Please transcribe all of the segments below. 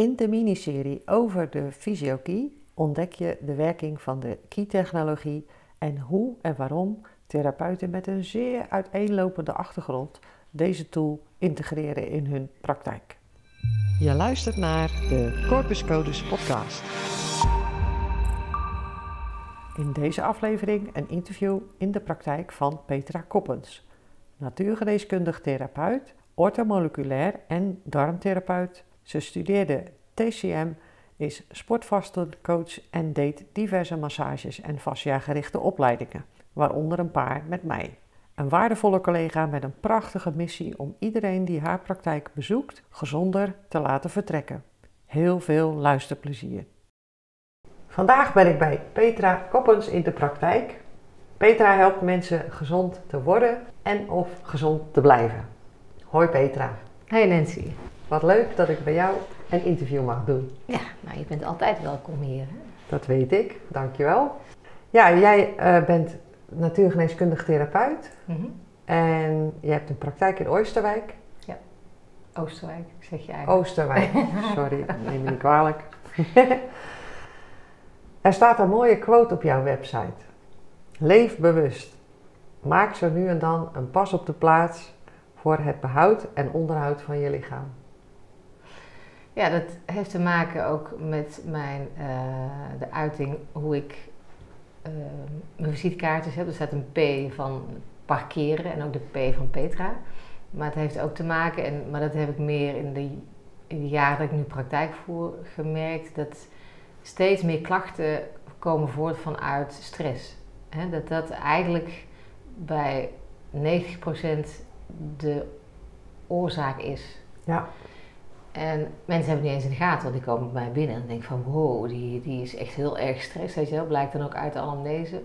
In de miniserie over de fysiokey ontdek je de werking van de key-technologie en hoe en waarom therapeuten met een zeer uiteenlopende achtergrond deze tool integreren in hun praktijk. Je luistert naar de Corpus Codes podcast. In deze aflevering een interview in de praktijk van Petra Koppens, natuurgeneeskundig therapeut, orthomoleculair en darmtherapeut. Ze studeerde TCM, is sportvastencoach en deed diverse massages en fascia-gerichte opleidingen, waaronder een paar met mij. Een waardevolle collega met een prachtige missie om iedereen die haar praktijk bezoekt gezonder te laten vertrekken. Heel veel luisterplezier. Vandaag ben ik bij Petra Koppens in de praktijk. Petra helpt mensen gezond te worden en of gezond te blijven. Hoi Petra. Hey Nancy. Wat leuk dat ik bij jou een interview mag doen. Ja, nou je bent altijd welkom hier. Hè? Dat weet ik, dankjewel. Ja, jij uh, bent natuurgeneeskundig therapeut Mhm. en je hebt een praktijk in Oosterwijk. Oosterwijk, zeg je eigenlijk. Oosterwijk, sorry, neem me niet kwalijk. er staat een mooie quote op jouw website. Leef bewust. Maak zo nu en dan een pas op de plaats voor het behoud en onderhoud van je lichaam. Ja, dat heeft te maken ook met mijn, eh, de uiting hoe ik eh, mijn visitekaartjes heb. Er staat een P van parkeren en ook de P van Petra. Maar het heeft ook te maken, en, maar dat heb ik meer in de, in jaren dat ik nu praktijk voer gemerkt, dat steeds meer klachten komen voort vanuit stress. Dat dat eigenlijk bij 90% de oorzaak is. Ja, En mensen hebben niet eens in de gaten, want die komen bij mij binnen en denken van wow, die, die is echt heel erg stress, weet je wel. Blijkt dan ook uit de anamnese.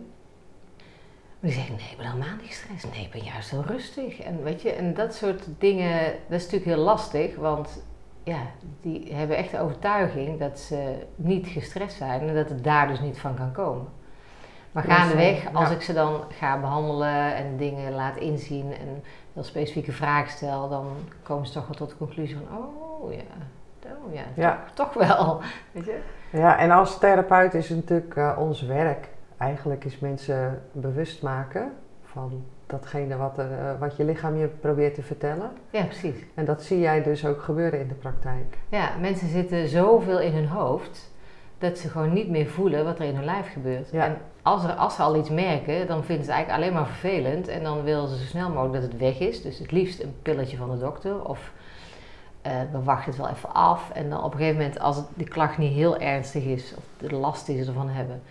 Maar die zeggen nee, ik ben helemaal niet stress. Nee, ik ben juist heel rustig. En weet je, en dat soort dingen, dat is natuurlijk heel lastig, want ja, die hebben echt de overtuiging dat ze niet gestrest zijn en dat het daar dus niet van kan komen. Maar gaandeweg, als ja. ik ze dan ga behandelen en dingen laat inzien en heel specifieke vragen stel, dan komen ze toch wel tot de conclusie van, oh ja, oh ja, ja. toch wel. Weet je? ja en als therapeut is het natuurlijk eh, ons werk. Eigenlijk is mensen bewust maken van datgene wat, er, eh, wat je lichaam je probeert te vertellen. Ja, precies. En dat zie jij dus ook gebeuren in de praktijk. Ja, mensen zitten zoveel in hun hoofd dat ze gewoon niet meer voelen wat er in hun lijf gebeurt. Ja. En als, er, als ze al iets merken, dan vinden ze het eigenlijk alleen maar vervelend. En dan willen ze zo snel mogelijk dat het weg is. Dus het liefst een pilletje van de dokter. Of eh, we wachten het wel even af. En dan op een gegeven moment, als de klacht niet heel ernstig is, of de last die ze ervan hebben,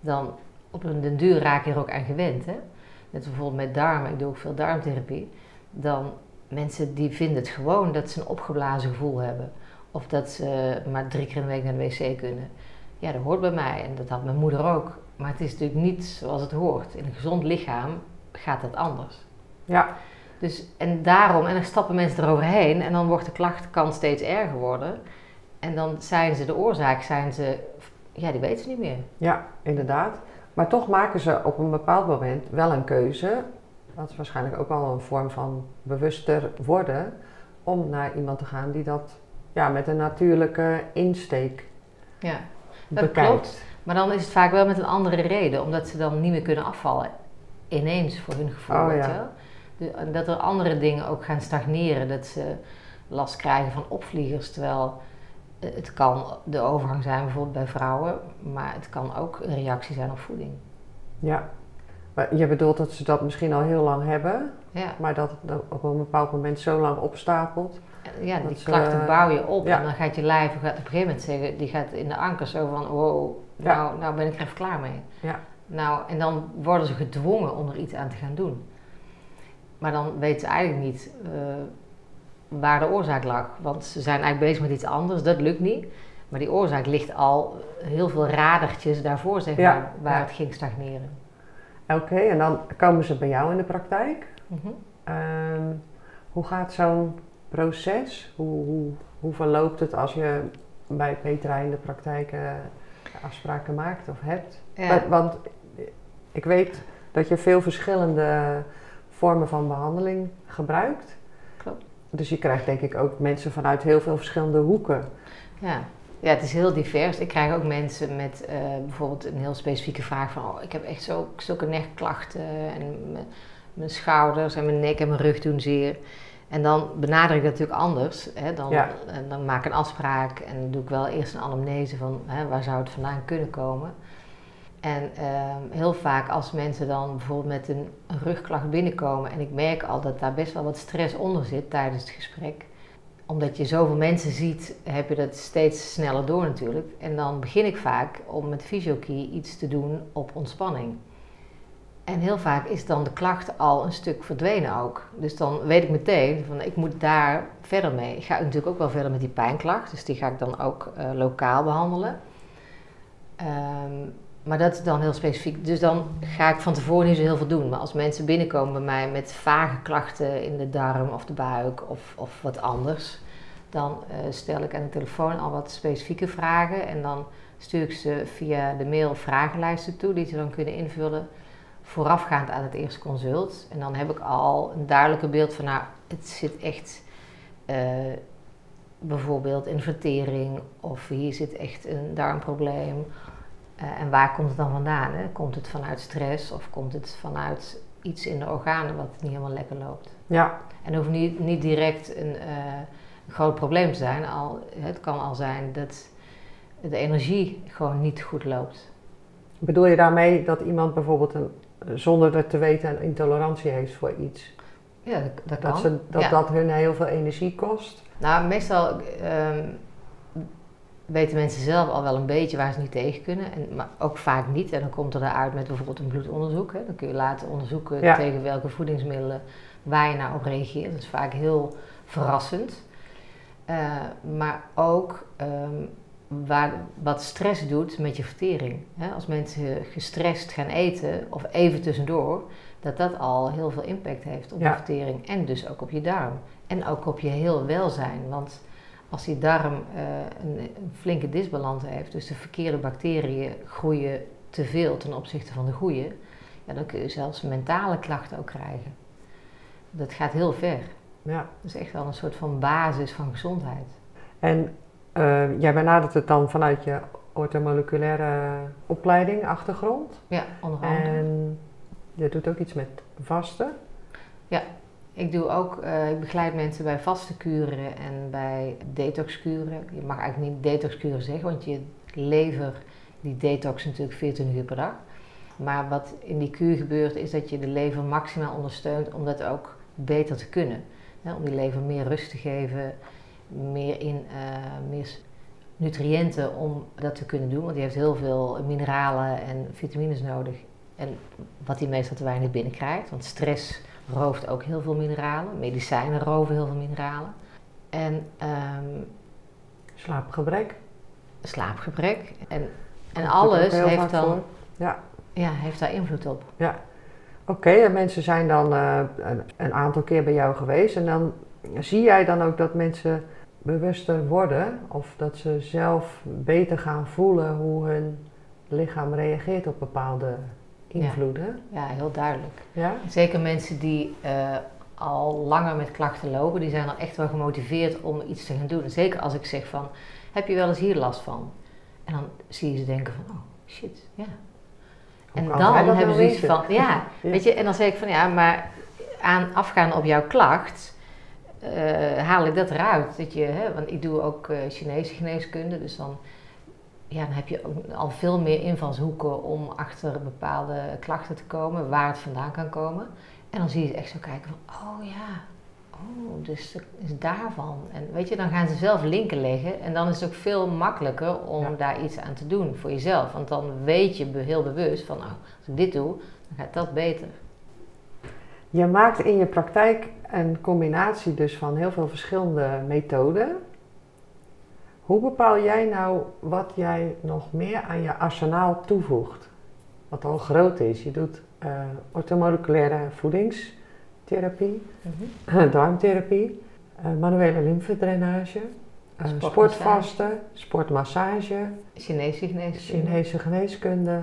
dan op een den duur raak je er ook aan gewend. Hè? Net bijvoorbeeld met darmen, ik doe ook veel darmtherapie. Dan mensen die vinden het gewoon dat ze een opgeblazen gevoel hebben. Of dat ze maar drie keer in de week naar de wc kunnen. Ja, dat hoort bij mij en dat had mijn moeder ook. Maar het is natuurlijk niet zoals het hoort. In een gezond lichaam gaat dat anders. Ja, Dus, en daarom, en dan stappen mensen eroverheen en dan wordt de klacht kan steeds erger worden. En dan zijn ze de oorzaak, zijn ze, ja, die weten ze niet meer. ja, inderdaad. Maar toch maken ze op een bepaald moment wel een keuze. Dat is waarschijnlijk ook wel een vorm van bewuster worden. Om naar iemand te gaan die dat ja, met een natuurlijke insteek Ja, dat bekijkt. klopt. Maar dan is het vaak wel met een andere reden, omdat ze dan niet meer kunnen afvallen. Ineens voor hun gevoel. Oh, ja. Dat er andere dingen ook gaan stagneren. Dat ze last krijgen van opvliegers. Terwijl eh, het kan de overgang zijn bijvoorbeeld bij vrouwen. Maar het kan ook een reactie zijn op voeding. Ja. Maar je bedoelt dat ze dat misschien al heel lang hebben, Ja, maar dat het op een bepaald moment zo lang opstapelt. Ja die ze- klachten bouw je op. ja. En dan gaat je lijf gaat op een gegeven moment zeggen... Die gaat in de anker zo van... Wow, Ja. nou, nou ben ik er even klaar mee. Ja. Nou, en dan worden ze gedwongen om er iets aan te gaan doen. Maar dan weten ze eigenlijk niet eh, waar de oorzaak lag. Want ze zijn eigenlijk bezig met iets anders, dat lukt niet. Maar die oorzaak ligt al heel veel radertjes daarvoor, zeg Ja, maar, waar ja. het ging stagneren. Oké, en dan komen ze bij jou in de praktijk. Mhm. Ehm, hoe gaat zo'n proces? Hoe, hoe, hoe verloopt het als je bij Petra in de praktijk eh, afspraken maakt of hebt? Ja. Want ik weet dat je veel verschillende vormen van behandeling gebruikt. Klopt. Dus je krijgt denk ik ook mensen vanuit heel veel verschillende hoeken Ja. ja, het is heel divers. Ik krijg ook mensen met eh, bijvoorbeeld een heel specifieke vraag van... Oh, ik heb echt zo, zulke nekklachten en mijn schouders en mijn nek en mijn rug doen zeer. En dan benader ik dat natuurlijk anders. Hè? Dan, dan maak ik een afspraak en doe ik wel eerst een anamnese van hè, waar zou het vandaan kunnen komen. En ehm, heel vaak als mensen dan bijvoorbeeld met een, rugklacht binnenkomen en ik merk al dat daar best wel wat stress onder zit tijdens het gesprek. Omdat je zoveel mensen ziet, heb je dat steeds sneller door natuurlijk. En dan begin ik vaak om met fysiokey iets te doen op ontspanning. En heel vaak is dan de klacht al een stuk verdwenen ook. Dus dan weet ik meteen van ik moet daar verder mee. Ik ga natuurlijk ook wel verder met die pijnklacht, dus die ga ik dan ook uh, lokaal behandelen. Um, maar dat is dan heel specifiek. Dus dan ga ik van tevoren niet zo heel veel doen. Maar als mensen binnenkomen bij mij met vage klachten in de darm of de buik of, of wat anders, dan uh, stel ik aan de telefoon al wat specifieke vragen. En dan stuur ik ze via de mail vragenlijsten toe die ze dan kunnen invullen voorafgaand aan het eerste consult. En dan heb ik al een duidelijker beeld van, nou, het zit echt uh, bijvoorbeeld in vertering of hier zit echt een darmprobleem uh, en waar komt het dan vandaan? Hè? Komt het vanuit stress of komt het vanuit iets in de organen wat niet helemaal lekker loopt? Ja. En hoeft niet, niet direct een, uh, een groot probleem te zijn. Al, het kan al zijn dat de energie gewoon niet goed loopt. Bedoel je daarmee dat iemand bijvoorbeeld een, zonder het te weten een intolerantie heeft voor iets? Ja, dat, dat kan. Dat, ze, dat, dat hun heel veel energie kost? Nou, meestal um, weten mensen zelf al wel een beetje waar ze niet tegen kunnen. En, maar ook vaak niet. En dan komt er uit met bijvoorbeeld een bloedonderzoek. Hè. Dan kun je laten onderzoeken tegen welke voedingsmiddelen waar je nou op reageert. Dat is vaak heel verrassend. Uh, maar ook um, waar, wat stress doet met je vertering. Hè. Als mensen gestrest gaan eten, of even tussendoor, dat dat al heel veel impact heeft op ja. je vertering. En dus ook op je darm. En ook op je heel welzijn. Want als die darm uh, een, een, flinke disbalans heeft, dus de verkeerde bacteriën groeien te veel ten opzichte van de goede, ja, dan kun je zelfs mentale klachten ook krijgen. Dat gaat heel ver. Ja. Dat is echt wel een soort van basis van gezondheid. En uh, jij benadert het dan vanuit je ortomoleculaire opleiding, achtergrond? Ja, onder andere. En je doet ook iets met vasten? Ja, ik doe ook, uh, ik begeleid mensen bij vaste kuren en bij detoxkuren. Je mag eigenlijk niet detoxkuren zeggen, want je lever die detox natuurlijk 14 uur per dag. Maar wat in die kuur gebeurt is dat je de lever maximaal ondersteunt om dat ook beter te kunnen. om die lever meer rust te geven, meer, in, uh, meer nutriënten om dat te kunnen doen. Want die heeft heel veel mineralen en vitamines nodig. En wat hij meestal te weinig binnenkrijgt. Want stress rooft ook heel veel mineralen. Medicijnen roven heel veel mineralen. En um, slaapgebrek. Slaapgebrek. En, en alles heeft dan. Ja. ja, heeft daar invloed op. Ja. Oké, okay, mensen zijn dan uh, een, een, aantal keer bij jou geweest. En dan zie jij dan ook dat mensen bewuster worden. Of dat ze zelf beter gaan voelen hoe hun lichaam reageert op bepaalde invloeden. Ja, heel duidelijk. Ja? Zeker mensen die uh, al langer met klachten lopen, die zijn dan echt wel gemotiveerd om iets te gaan doen. Zeker als ik zeg van, heb je wel eens hier last van? En dan zie je ze denken van, oh shit, ja. En dan hebben ze iets van, ja, ja, weet je, en dan zeg ik van, ja, maar aan afgaan op jouw klacht, uh, haal ik dat eruit. Dat je, hè, want ik doe ook uh, Chinese geneeskunde, dus dan ja, dan heb je ook al veel meer invalshoeken om achter bepaalde klachten te komen, waar het vandaan kan komen. En dan zie je echt zo kijken van, oh ja, oh, dus is daarvan. En weet je, dan gaan ze zelf linken leggen en dan is het ook veel makkelijker om daar iets aan te doen voor jezelf. Want dan weet je heel bewust van, nou, als ik dit doe, dan gaat dat beter. Je maakt in je praktijk een combinatie dus van heel veel verschillende methoden hoe bepaal jij nou wat jij nog meer aan je arsenaal toevoegt? Wat al groot is. Je doet uh, orthomoleculaire voedingstherapie, mm darmtherapie, uh, manuele lymfedrainage, uh, sportvasten, sportmassage, Chinese geneeskunde. Chinese geneeskunde.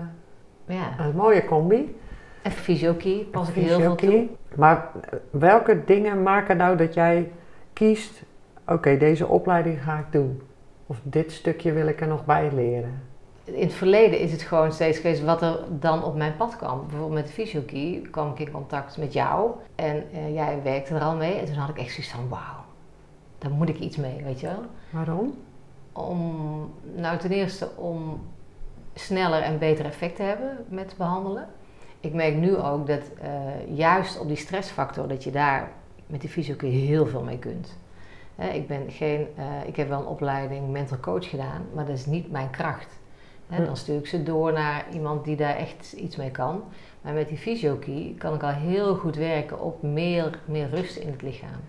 Ja. Een mooie combi. En fysiokie pas ik heel veel toe. Maar welke dingen maken nou dat jij kiest, oké, deze opleiding ga ik doen? Of dit stukje wil ik er nog bij leren. In het verleden is het gewoon steeds geweest wat er dan op mijn pad kwam. Bijvoorbeeld met de fysiokey kwam ik in contact met jou en eh, jij werkte er al mee. En toen had ik echt zoiets van, wauw, daar moet ik iets mee, weet je wel. Waarom? Om, nou ten eerste om sneller en beter effect te hebben met behandelen. Ik merk nu ook dat eh, juist op die stressfactor, dat je daar met die fysiokey heel veel mee kunt. Ik, ben geen, eh, ik heb wel een opleiding mental coach gedaan, maar dat is niet mijn kracht. Hè, Hm. dan stuur ik ze door naar iemand die daar echt iets mee kan. Maar met die fysiokey kan ik al heel goed werken op meer, meer rust in het lichaam.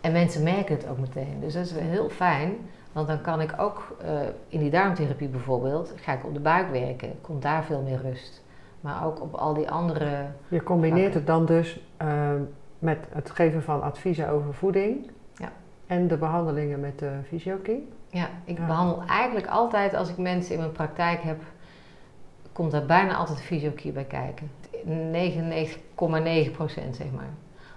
En mensen merken het ook meteen. Dus dat is heel fijn. Want dan kan ik ook eh, in die darmtherapie bijvoorbeeld, ga ik op de buik werken. Komt daar veel meer rust. Maar ook op al die andere... Je combineert het dan dus eh, met het geven van adviezen over voeding. En de behandelingen met de fysiokey. Ja, ik Ja. behandel eigenlijk altijd als ik mensen in mijn praktijk heb, komt daar bijna altijd fysiokey bij kijken. 99,9 procent zeg maar.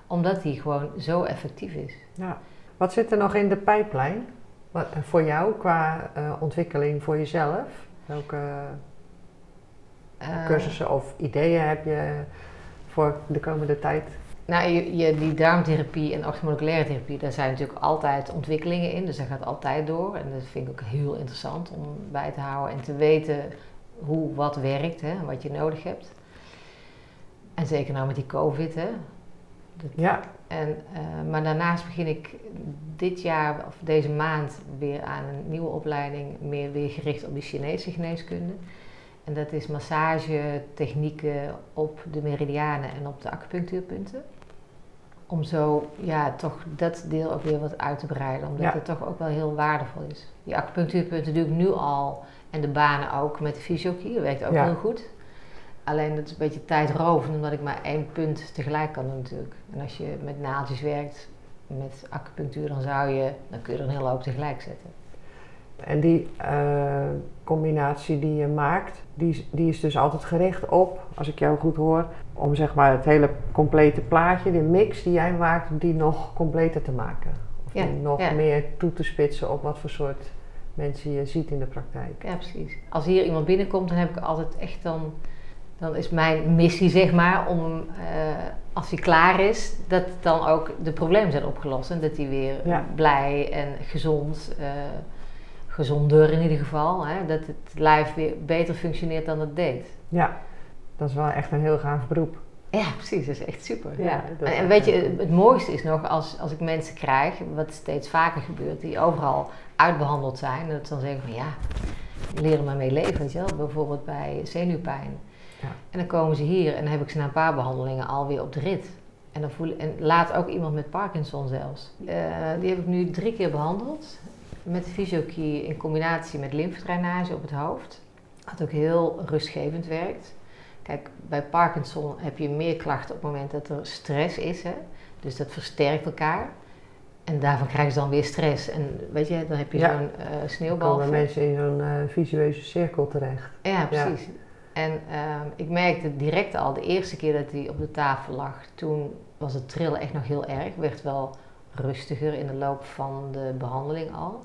Omdat die gewoon zo effectief is. Ja. Wat zit er nog in de pijplijn Wat, voor jou qua eh, ontwikkeling voor jezelf? Welke Eh, cursussen of ideeën heb je voor de komende tijd? Nou, je, je- die darmtherapie en orthomoleculaire therapie, daar zijn natuurlijk altijd ontwikkelingen in. Dus dat gaat altijd door. En dat vind ik ook heel interessant om bij te houden en te weten hoe wat werkt, hè, en wat je nodig hebt. En zeker nou met die COVID, hè. Dat- Ja, En, eh, maar daarnaast begin ik dit jaar of deze maand weer aan een nieuwe opleiding, meer weer gericht op de Chinese geneeskunde. En dat is massage, technieken op de meridianen en op de acupunctuurpunten. Om zo ja, toch dat deel ook weer wat uit te breiden, omdat Ja. het toch ook wel heel waardevol is. Die acupunctuurpunten doe ik nu al en de banen ook met de fysiokey, dat werkt ook Ja. heel goed. Alleen dat is een beetje tijdrovend, omdat ik maar één punt tegelijk kan doen natuurlijk. En als je met naaldjes werkt, met acupunctuur, dan zou je, dan kun je er een hele hoop tegelijk zetten. En die eh, combinatie die je maakt, die, is- die is dus altijd gericht op, als ik jou goed hoor, om zeg maar het hele complete plaatje, de mix die jij maakt, die nog completer te maken. Of Ja, die nog ja. meer toe te spitsen op wat voor soort mensen je ziet in de praktijk. Ja, precies. Als hier iemand binnenkomt, dan heb ik altijd echt dan, dan is mijn missie zeg maar om, eh, als hij klaar is, dat dan ook de problemen zijn opgelost en dat hij weer Ja. blij en gezond, eh, gezonder in ieder geval, hè, dat het lijf weer beter functioneert dan het deed. Ja, dat is wel echt een heel gaaf beroep. Ja, precies. Dat is echt super. Ja, En, weet je, het, het mooiste is nog als, als ik mensen krijg, wat steeds vaker gebeurt, die overal uitbehandeld zijn. En dat ze dan zeggen van ja, leer er maar mee leven, weet je wel. Bijvoorbeeld bij zenuwpijn. Ja. En dan komen ze hier en dan heb ik ze na een paar behandelingen alweer op de rit. En, dan voel, en laat ook iemand met Parkinson zelfs. Eh, die heb ik nu drie keer behandeld. Met de fysiokey in combinatie met lymfedrainage op het hoofd. Wat ook heel rustgevend werkt. Kijk, bij Parkinson heb je meer klachten op het moment dat er stress is. Hè? Dus dat versterkt elkaar. En daarvan krijgen ze dan weer stress. En weet je, dan heb je Ja. zo'n eh Dan sneeuwbal. komen mensen in zo'n eh, visueuze cirkel terecht. Ja, precies. En ehm, ik merkte direct al, de eerste keer dat hij op de tafel lag, toen was het trillen echt nog heel erg. Werd wel rustiger in de loop van de behandeling al.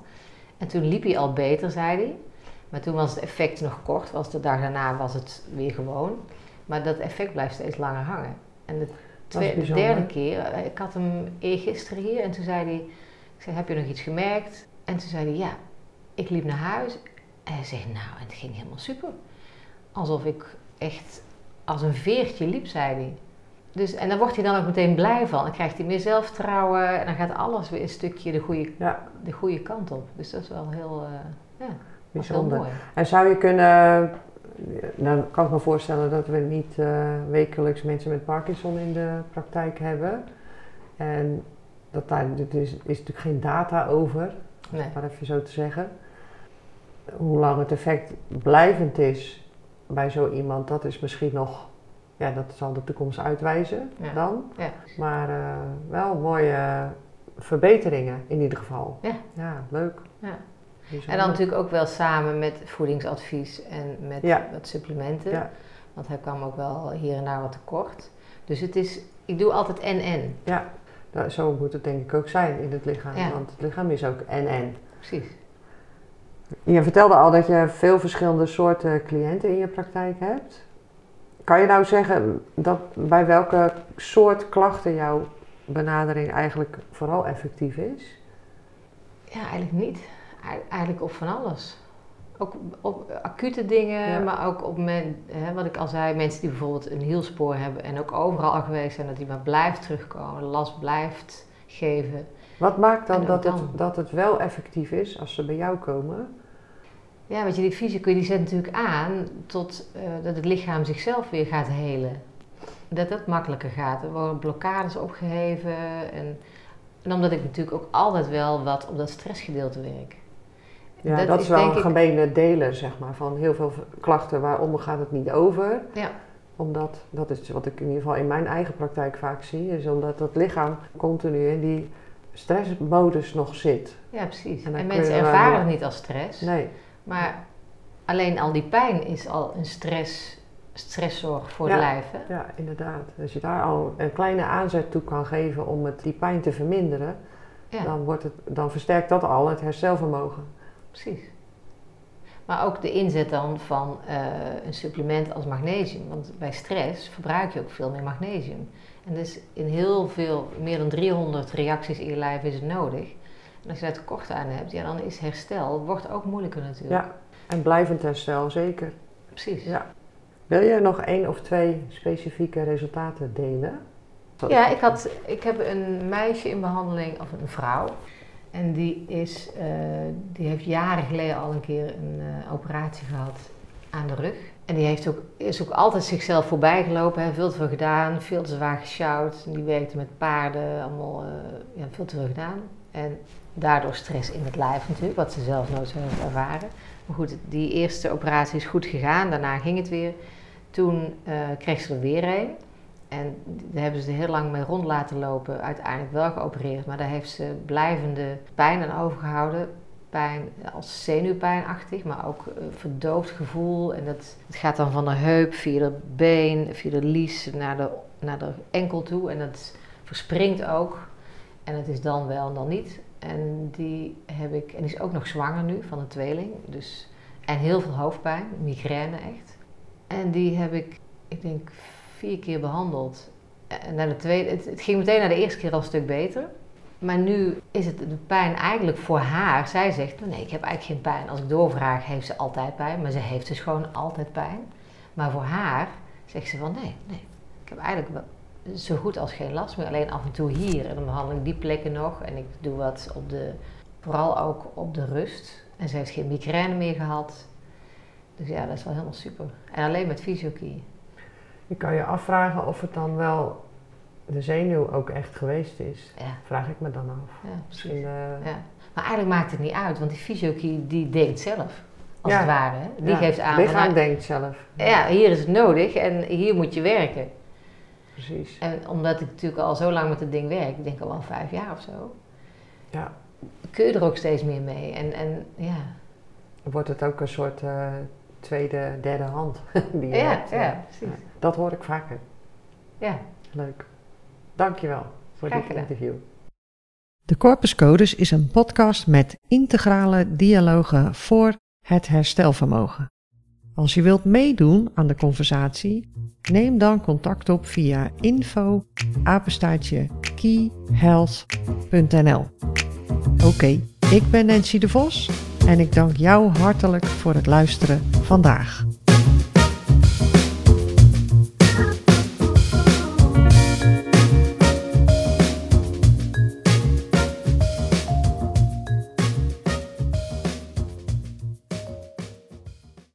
En toen liep hij al beter, zei hij. Maar toen was het effect nog kort, was de dag daarna was het weer gewoon. Maar dat effect blijft steeds langer hangen. En de, twee- de bijzonder. derde keer, eh, ik had hem eergisteren hier en toen zei hij, ik zei, heb je nog iets gemerkt? En toen zei hij, ja, ik liep naar huis en hij zegt, nou, en het ging helemaal super. Alsof ik echt als een veertje liep, zei hij. Dus, en daar wordt hij dan ook meteen blij van. Dan krijgt hij meer zelfvertrouwen en dan gaat alles weer een stukje de goede, Ja, de goede kant op. Dus dat is wel heel, eh, ja, heel bijzonder. mooi. En zou je kunnen, nou kan ik me voorstellen dat we niet eh, wekelijks mensen met Parkinson in de praktijk hebben. En dat daar is, is natuurlijk geen data over, Nee. maar even zo te zeggen. Hoe lang het effect blijvend is bij zo iemand, dat is misschien nog, ja, dat zal de toekomst uitwijzen Ja. dan. Ja. Maar eh, wel mooie verbeteringen in ieder geval. Ja. Ja, leuk. Ja. En dan natuurlijk ook wel samen met voedingsadvies en met wat supplementen. Ja. Want hij kwam ook wel hier en daar wat tekort. Dus het is, ik doe altijd en-en. Ja, nou, zo moet het denk ik ook zijn in het lichaam. Want het lichaam is ook en-en. Precies. Je vertelde al dat je veel verschillende soorten cliënten in je praktijk hebt. Kan je nou zeggen dat bij welke soort klachten jouw benadering eigenlijk vooral effectief is? Ja, eigenlijk niet. Eigenlijk op van alles. Ook op acute dingen, maar ook op men, hè, wat ik al zei, mensen die bijvoorbeeld een hielspoor hebben en ook overal al geweest zijn, dat die maar blijft terugkomen, last blijft geven. Wat maakt dan, dat, Het, dat het wel effectief is als ze bij jou komen? Ja, weet je, die fysica die zet natuurlijk aan tot uh, dat het lichaam zichzelf weer gaat helen. Dat dat makkelijker gaat. Er worden blokkades opgeheven. En, en omdat ik natuurlijk ook altijd wel wat op dat stressgedeelte werk. Ja, dat, dat is, wel een gemene delen, zeg maar, van heel veel klachten. Waarom gaat het niet over? Ja. Omdat, dat is wat ik in ieder geval in mijn eigen praktijk vaak zie, is omdat het lichaam continu in die stressmodus nog zit. Ja, precies. En, en mensen ervaren het niet als stress. Nee. Maar alleen al die pijn is al een stress, stressor voor het lijf. Hè? Ja, inderdaad. Als je daar al een kleine aanzet toe kan geven om het, die pijn te verminderen, dan, wordt het, dan versterkt dat al het herstelvermogen. Precies. Maar ook de inzet dan van uh, een supplement als magnesium. Want bij stress verbruik je ook veel meer magnesium. En dus in heel veel, meer dan 300 reacties in je lijf is het nodig. En als je daar tekort aan hebt, ja, dan is herstel wordt ook moeilijker natuurlijk. Ja, en blijvend herstel zeker. Precies. Ja. Wil je nog één of twee specifieke resultaten delen? Ja, ik, had, ik heb een meisje in behandeling, of een vrouw. En die, is, uh, die heeft jaren geleden al een keer een uh, operatie gehad aan de rug. En die heeft ook, is ook altijd zichzelf voorbij gelopen, hè, veel te veel gedaan, veel te zwaar gesjouwd. Die werkte met paarden, allemaal uh, ja, veel te veel gedaan. En daardoor stress in het lijf natuurlijk, wat ze zelf nooit zo heeft ervaren. Maar goed, die eerste operatie is goed gegaan, daarna ging het weer. Toen uh, kreeg ze er weer een. En daar hebben ze er heel lang mee rond laten lopen, uiteindelijk wel geopereerd. Maar daar heeft ze blijvende pijn aan overgehouden. Pijn als zenuwpijnachtig, maar ook uh, verdoofd gevoel. En dat, het gaat dan van de heup via de been, via de lies naar de, naar de enkel toe. En dat verspringt ook. En het is dan wel en dan niet. En die heb ik, en die is ook nog zwanger nu van een tweeling. Dus, en heel veel hoofdpijn, migraine echt. En die heb ik, ik denk, vier keer behandeld. En na de tweede, het, ging meteen na de eerste keer al een stuk beter. Maar nu is het de pijn eigenlijk voor haar. Zij zegt, nee, ik heb eigenlijk geen pijn. Als ik doorvraag, heeft ze altijd pijn. Maar ze heeft dus gewoon altijd pijn. Maar voor haar zegt ze van, nee, nee. Ik heb eigenlijk zo goed als geen last meer. Alleen af en toe hier. En dan behandel ik die plekken nog. En ik doe wat op de, vooral ook op de rust. En ze heeft geen migraine meer gehad. Dus ja, dat is wel helemaal super. En alleen met fysiokie. Je kan je afvragen of het dan wel de zenuw ook echt geweest is. Ja. Vraag ik me dan af. Ja, Misschien, uh... ja. Maar eigenlijk maakt het niet uit, want die fysiokie die denkt zelf. Als ja. het ware. Die geeft aan. Het lichaam denkt zelf. Ja, hier is het nodig en hier moet je werken. Precies. En omdat ik natuurlijk al zo lang met het ding werk, ik denk al wel vijf jaar of zo. Ja. Kun je er ook steeds meer mee. En, en ja. Wordt het ook een soort uh, tweede, derde hand die je ja, hebt. Ja, precies. Dat hoor ik vaker. Ja. Leuk. Dankjewel voor Graag dit interview. De Corpus Codes is een podcast met integrale dialogen voor het herstelvermogen. Als je wilt meedoen aan de conversatie, neem dan contact op via info keyhealth.nl. Oké, ik ben Nancy de Vos en ik dank jou hartelijk voor het luisteren vandaag.